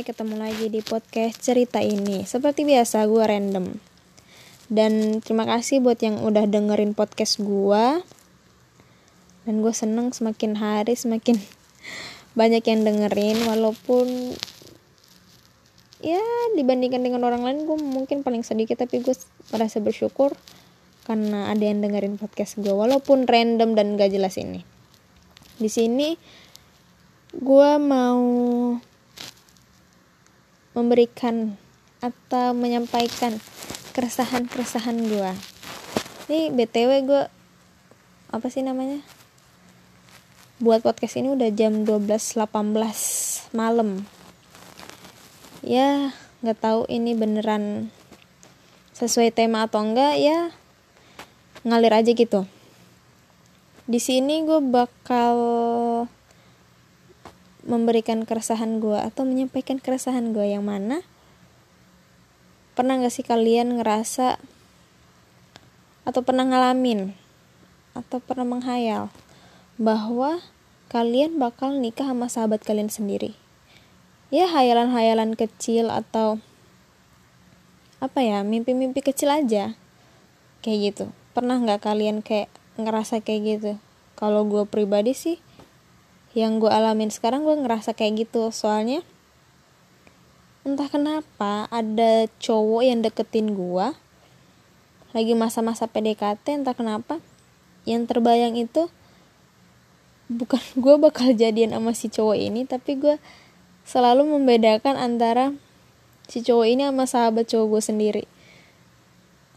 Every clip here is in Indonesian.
Hai, ketemu lagi di podcast cerita ini. Seperti biasa, gue random. Dan terima kasih buat yang udah dengerin podcast gue. Dan gue seneng semakin hari semakin banyak yang dengerin. Walaupun ya dibandingkan dengan orang lain gue mungkin paling sedikit. Tapi gue merasa bersyukur karena ada yang dengerin podcast gue. Walaupun random dan gak jelas ini. Di sini gue mau memberikan atau menyampaikan keresahan-keresahan gue ini btw gue apa sih namanya? Buat podcast ini udah jam 12.18 malam. Ya nggak tahu ini beneran sesuai tema atau enggak ya ngalir aja gitu. Di sini gue bakal memberikan keresahan gue atau menyampaikan keresahan gue yang mana? Pernah gak sih kalian ngerasa atau pernah ngalamin atau pernah menghayal bahwa kalian bakal nikah sama sahabat kalian sendiri? Ya hayalan-hayalan kecil atau apa ya mimpi-mimpi kecil aja. Kayak gitu. Pernah nggak kalian kayak ngerasa kayak gitu? Kalau gue pribadi sih yang gue alamin sekarang gue ngerasa kayak gitu. Soalnya entah kenapa ada cowok yang deketin gue lagi masa-masa PDKT entah kenapa yang terbayang itu bukan gue bakal jadian sama si cowok ini tapi gue selalu membedakan antara si cowok ini sama sahabat cowok gue sendiri.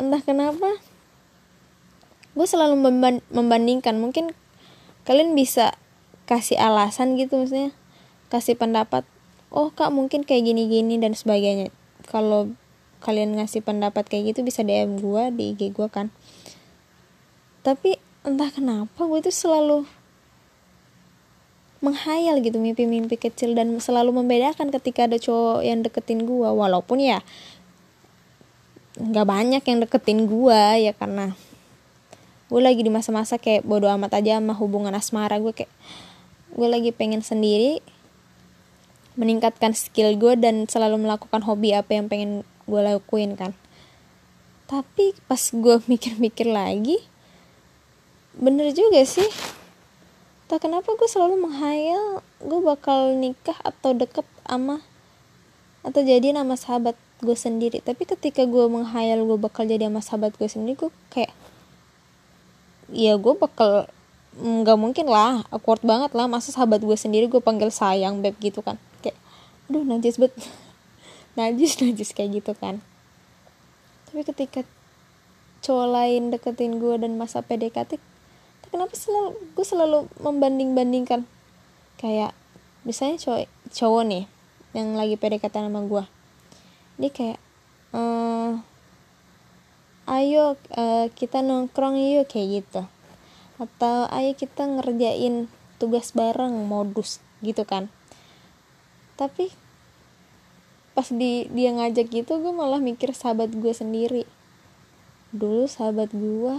Entah kenapa gue selalu membandingkan. Mungkin kalian bisa kasih alasan gitu maksudnya. Kasih pendapat oh kak mungkin kayak gini gini dan sebagainya. Kalau kalian ngasih pendapat kayak gitu bisa DM gue di IG gue kan. Tapi entah kenapa gue tuh selalu menghayal gitu mimpi-mimpi kecil dan selalu membedakan ketika ada cowok yang deketin gue walaupun ya nggak banyak yang deketin gue ya karena gue lagi di masa-masa kayak bodo amat aja sama hubungan asmara gue kayak gue lagi pengen sendiri meningkatkan skill gue dan selalu melakukan hobi apa yang pengen gue lakuin kan. Tapi pas gue mikir-mikir lagi bener juga sih. Tak kenapa gue selalu menghayal gue bakal nikah atau deket ama atau jadi nama sahabat gue sendiri. Tapi ketika gue menghayal gue bakal jadi sama sahabat gue sendiri gue kayak ya gue bakal nggak mungkin lah awkward banget lah. Masa sahabat gue sendiri gue panggil sayang beb gitu kan. Kayak aduh najis bet. Najis najis kayak gitu kan. Tapi ketika cowok lain deketin gue dan masa PDKT kenapa selalu gue selalu membanding bandingkan kayak misalnya cowok cowok nih yang lagi PDKT sama gue. Dia kayak ehm, ayo uh, kita nongkrong yuk kayak gitu atau ayo kita ngerjain tugas bareng modus gitu kan. Tapi pas di dia ngajak gitu gue malah mikir sahabat gue sendiri. Dulu sahabat gue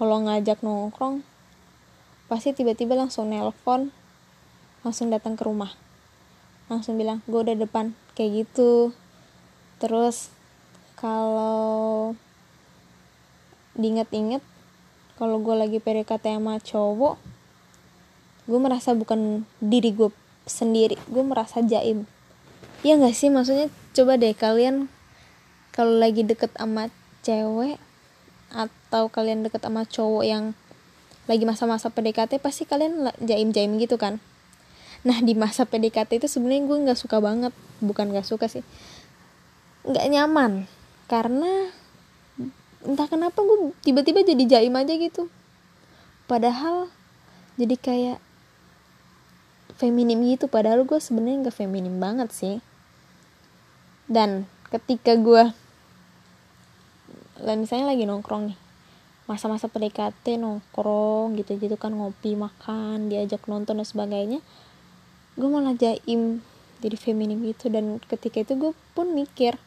kalau ngajak nongkrong pasti tiba-tiba langsung nelpon langsung datang ke rumah. Langsung bilang gue udah depan kayak gitu. Terus kalau diinget-inget kalau gue lagi PDKT sama cowok gue merasa bukan diri gue sendiri gue merasa jaim. Ya nggak sih? Maksudnya coba deh kalian kalau lagi deket sama cewek atau kalian deket sama cowok yang lagi masa-masa PDKT pasti kalian jaim-jaim gitu kan? Nah di masa PDKT itu sebenarnya gue nggak suka banget. Bukan nggak suka sih. Nggak nyaman. Karena entah kenapa gue tiba-tiba jadi jaim aja gitu. Padahal jadi kayak feminim gitu padahal gue sebenarnya nggak feminim banget sih. Dan ketika gue lah misalnya lagi nongkrong nih masa-masa PDKT nongkrong gitu-gitu kan ngopi makan diajak nonton dan sebagainya gue malah jaim jadi feminim gitu. Dan ketika itu gue pun mikir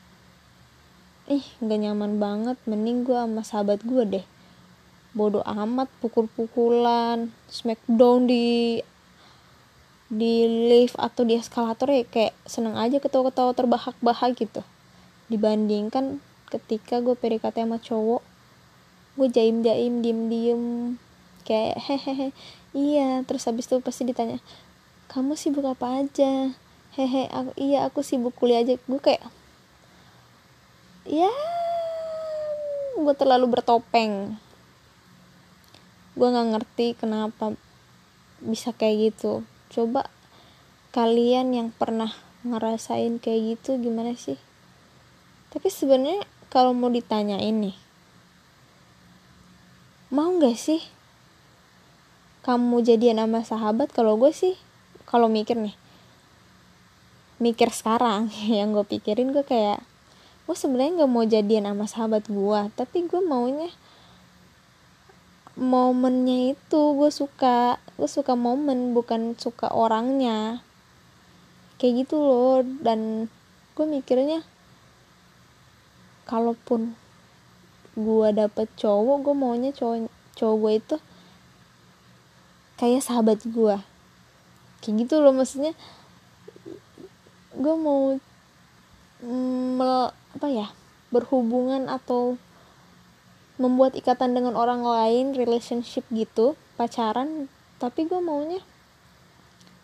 ih nggak nyaman banget. Mending gue sama sahabat gue deh. Bodoh amat pukul-pukulan. Smackdown di di lift atau di eskalator ya kayak seneng aja ketawa-ketawa terbahak-bahak gitu. Dibandingkan ketika gue PDKT sama cowok. Gue jaim-jaim diem-diem. Kayak hehehe. Iya terus habis itu pasti ditanya kamu sibuk apa aja? Hehe aku iya aku sibuk kuliah aja. Gue kayak ya gue terlalu bertopeng. Gue nggak ngerti kenapa bisa kayak gitu. Coba kalian yang pernah ngerasain kayak gitu gimana sih? Tapi sebenarnya kalau mau ditanyain nih mau nggak sih kamu jadian sama sahabat? Kalau gue sih kalau mikir nih mikir sekarang yang gue pikirin gue kayak gue sebenarnya nggak mau jadian sama sahabat gue tapi gue maunya momennya itu gue suka gue suka momen bukan suka orangnya. Kayak gitu loh dan gue mikirnya kalaupun gue dapet cowok gue maunya cowok cowok gue itu kayak sahabat gue kayak gitu loh maksudnya gue mau mm, apa ya berhubungan atau membuat ikatan dengan orang lain relationship gitu pacaran tapi gue maunya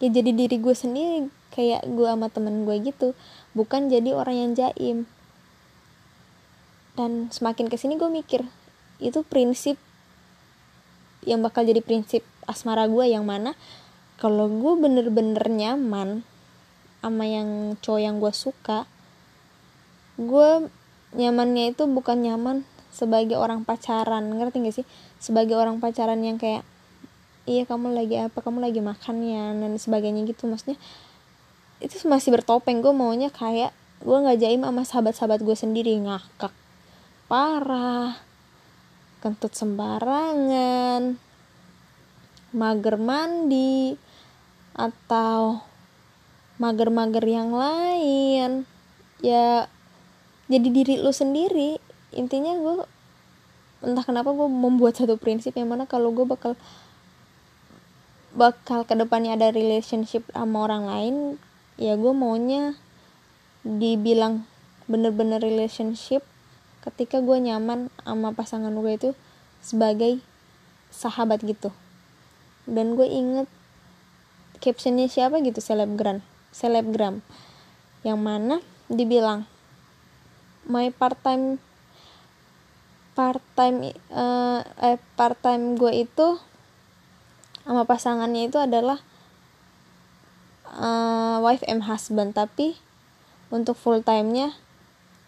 ya jadi diri gue sendiri kayak gue sama temen gue gitu bukan jadi orang yang jaim. Dan semakin ke sini gue mikir itu prinsip yang bakal jadi prinsip asmara gue yang mana? Kalau gue bener-bener nyaman sama yang cowok yang gue suka gue nyamannya itu bukan nyaman sebagai orang pacaran ngerti gak sih? Sebagai orang pacaran yang kayak iya kamu lagi apa? Kamu lagi makan ya? dan sebagainya gitu maksudnya itu masih bertopeng. Gue maunya kayak gue nggak jaim sama sahabat-sahabat gue sendiri. Ngakak parah kentut sembarangan mager mandi atau mager-mager yang lain. Ya jadi diri lu sendiri. Intinya gue entah kenapa gue membuat satu prinsip yang mana kalau gue bakal bakal ke depannya ada relationship sama orang lain ya gue maunya dibilang bener-bener relationship ketika gue nyaman sama pasangan gue itu sebagai sahabat gitu. Dan gue inget captionnya siapa gitu? Selebgram. Selebgram. Yang mana dibilang my part time part time uh, eh part time gue itu sama pasangannya itu adalah uh, wife and husband. Tapi untuk full time-nya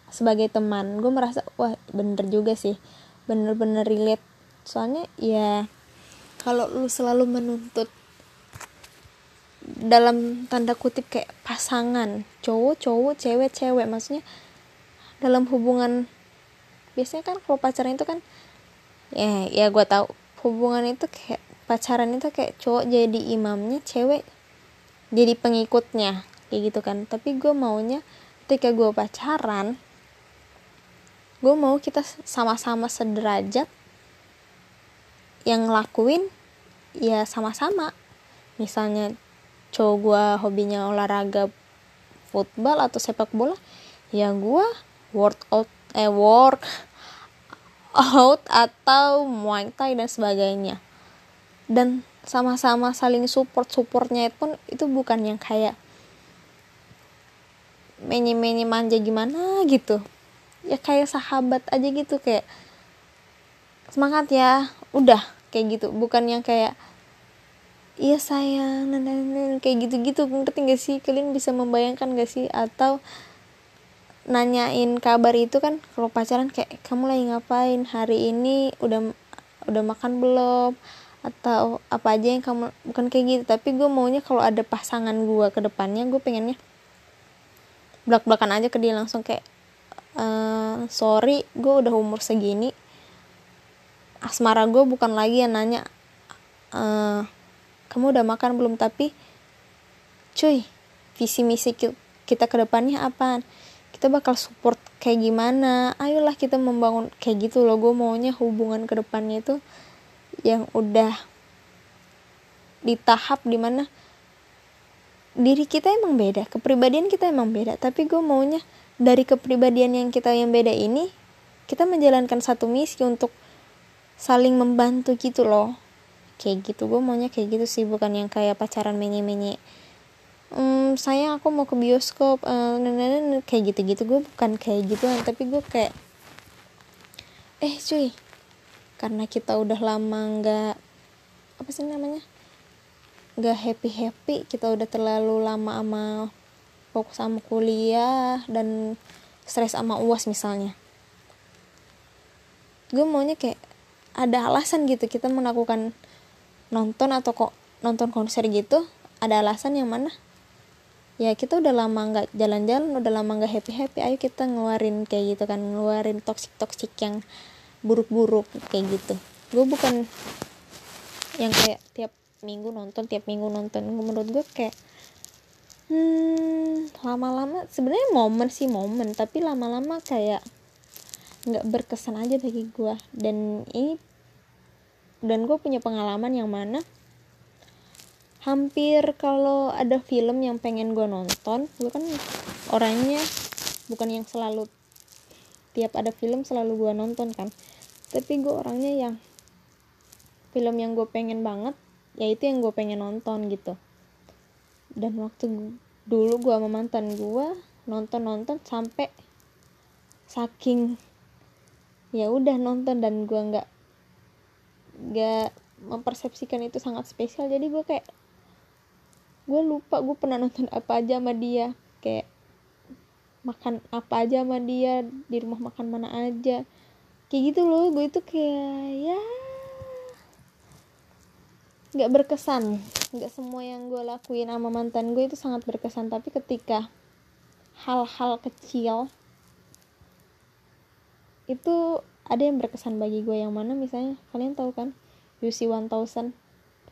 sebagai teman. Gue merasa wah bener juga sih. Bener-bener relate. Soalnya ya kalau lu selalu menuntut dalam tanda kutip kayak pasangan cowok cowok cewek cewek. Maksudnya dalam hubungan biasanya kan kalau pacaran itu kan ya ya gue tahu hubungan itu kayak pacaran itu kayak cowok jadi imamnya cewek jadi pengikutnya kayak gitu kan. Tapi gue maunya ketika gue pacaran gue mau kita sama-sama sederajat yang ngelakuin ya sama-sama. Misalnya cowok gue hobinya olahraga football atau sepak bola ya gue workout eh work out atau muay thai dan sebagainya. Dan sama-sama saling support supportnya pun itu bukan yang kayak menye-menye manja gimana gitu. Ya kayak sahabat aja gitu kayak semangat ya udah kayak gitu. Bukan yang kayak iya sayang kayak gitu-gitu. Ngerti gak sih? Kalian bisa membayangkan gak sih? Atau nanyain kabar itu kan kalau pacaran kayak kamu lagi ngapain? Hari ini udah udah makan belum? Atau apa aja yang kamu bukan kayak gitu tapi gue maunya kalau ada pasangan gue ke depannya gue pengennya belak belakan aja ke dia langsung kayak uh, sorry gue udah umur segini. Asmara gue bukan lagi yang nanya uh, kamu udah makan belum? Tapi cuy visi misi kita ke depannya apa kita bakal support kayak gimana. Ayolah kita membangun kayak gitu loh. Gue maunya hubungan ke depannya itu yang udah di tahap di mana diri kita emang beda kepribadian kita emang beda. Tapi gue maunya dari kepribadian yang kita yang beda ini kita menjalankan satu misi untuk saling membantu gitu loh. Kayak gitu. Gue maunya kayak gitu sih. Bukan yang kayak pacaran menye hmm, sayang aku mau ke bioskop. Uh, kayak gitu gitu gue bukan kayak gitu tapi gue kayak eh cuy karena kita udah lama nggak apa sih namanya? Nggak happy happy kita udah terlalu lama sama fokus sama kuliah dan stres sama uas misalnya. Gue maunya kayak ada alasan gitu kita melakukan nonton atau kok nonton konser gitu ada alasan yang mana ya kita udah lama nggak jalan-jalan udah lama nggak happy happy ayo kita ngeluarin kayak gitu kan ngeluarin toxic toxic yang buruk-buruk kayak gitu. Gue bukan yang kayak tiap minggu nonton tiap minggu nonton. Menurut gue kayak hmm lama-lama sebenarnya momen sih momen tapi lama-lama kayak nggak berkesan aja bagi gue dan ini dan gue punya pengalaman yang mana hampir kalau ada film yang pengen gue nonton gue kan orangnya bukan yang selalu tiap ada film selalu gue nonton kan. Tapi gue orangnya yang film yang gue pengen banget ya itu yang gue pengen nonton gitu. Dan waktu dulu gue sama mantan gue nonton nonton sampai saking ya udah nonton dan gue nggak nggak mempersepsikan itu sangat spesial. Jadi gue kayak gue lupa gue pernah nonton apa aja sama dia. Kayak makan apa aja sama dia di rumah makan mana aja. Kayak gitu loh gue itu kayak ya nggak berkesan. Nggak semua yang gue lakuin sama mantan gue itu sangat berkesan. Tapi ketika hal-hal kecil itu ada yang berkesan bagi gue yang mana misalnya kalian tahu kan? UC 1000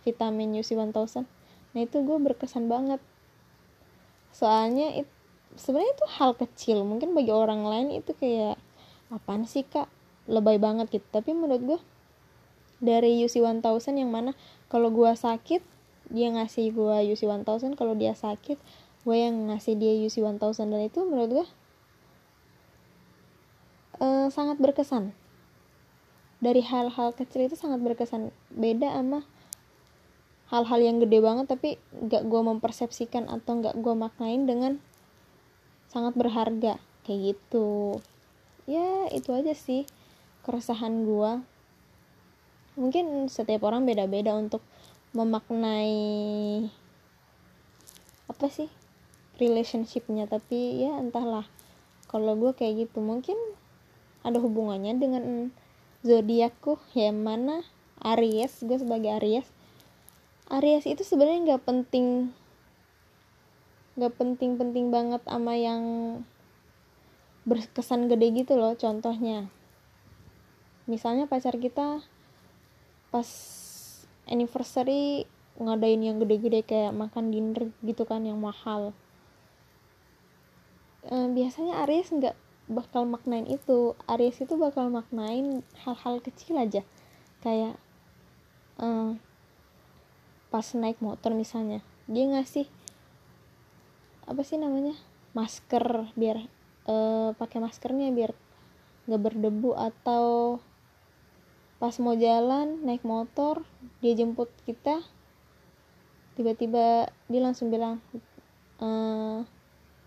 vitamin UC 1000 nah itu gue berkesan banget. Soalnya it, sebenarnya itu hal kecil. Mungkin bagi orang lain itu kayak apaan sih kak? Lebay banget gitu. Tapi menurut gue dari UC 1000 yang mana kalau gue sakit dia ngasih gue UC 1000 kalau dia sakit gue yang ngasih dia UC 1000 dan itu menurut gue uh, sangat berkesan. Dari hal-hal kecil itu sangat berkesan. Beda sama hal-hal yang gede banget tapi gak gue mempersepsikan atau gak gue maknain dengan sangat berharga. Kayak gitu. Ya itu aja sih keresahan gue mungkin setiap orang beda-beda untuk memaknai apa sih? Relationshipnya. Tapi ya entahlah. Kalau gue kayak gitu mungkin ada hubungannya dengan zodiakku. Yang mana Aries gue sebagai Aries Aries itu sebenarnya nggak penting nggak penting-penting banget sama yang berkesan gede gitu loh contohnya. Misalnya pacar kita pas anniversary ngadain yang gede-gede kayak makan dinner gitu kan yang mahal. E, biasanya Aries nggak bakal maknain itu. Aries itu bakal maknain hal-hal kecil aja. Kayak e, pas naik motor misalnya dia ngasih apa sih namanya masker biar e, pakai maskernya biar nggak berdebu atau pas mau jalan naik motor dia jemput kita tiba-tiba dia langsung bilang e,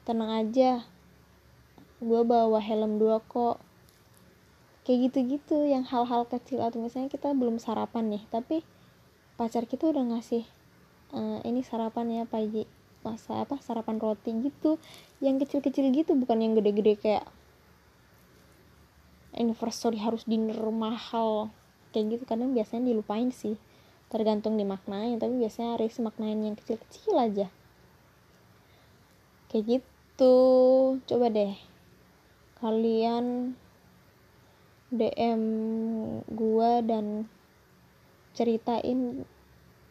tenang aja gue bawa helm dua kok. Kayak gitu-gitu yang hal-hal kecil atau misalnya kita belum sarapan nih tapi pacar kita udah ngasih e, ini sarapan ya pagi masa apa sarapan roti gitu. Yang kecil-kecil gitu bukan yang gede-gede kayak anniversary harus dinner mahal. Kayak gitu kadang biasanya dilupain sih. Tergantung dimaknain tapi biasanya Aries maknain yang kecil-kecil aja. Kayak gitu. Coba deh kalian DM gua dan ceritain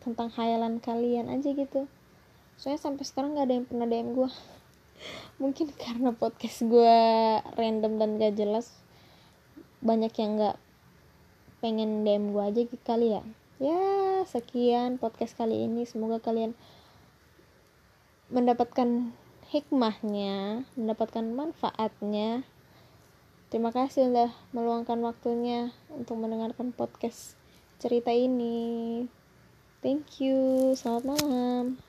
tentang hayalan kalian aja gitu. Soalnya sampai sekarang nggak ada yang pernah DM gua. Mungkin karena podcast gua random dan gak jelas banyak yang nggak pengen DM gue aja gitu kali ya. Ya sekian podcast kali ini. Semoga kalian mendapatkan hikmahnya mendapatkan manfaatnya. Terima kasih sudah meluangkan waktunya untuk mendengarkan podcast cerita ini. Thank you. Selamat malam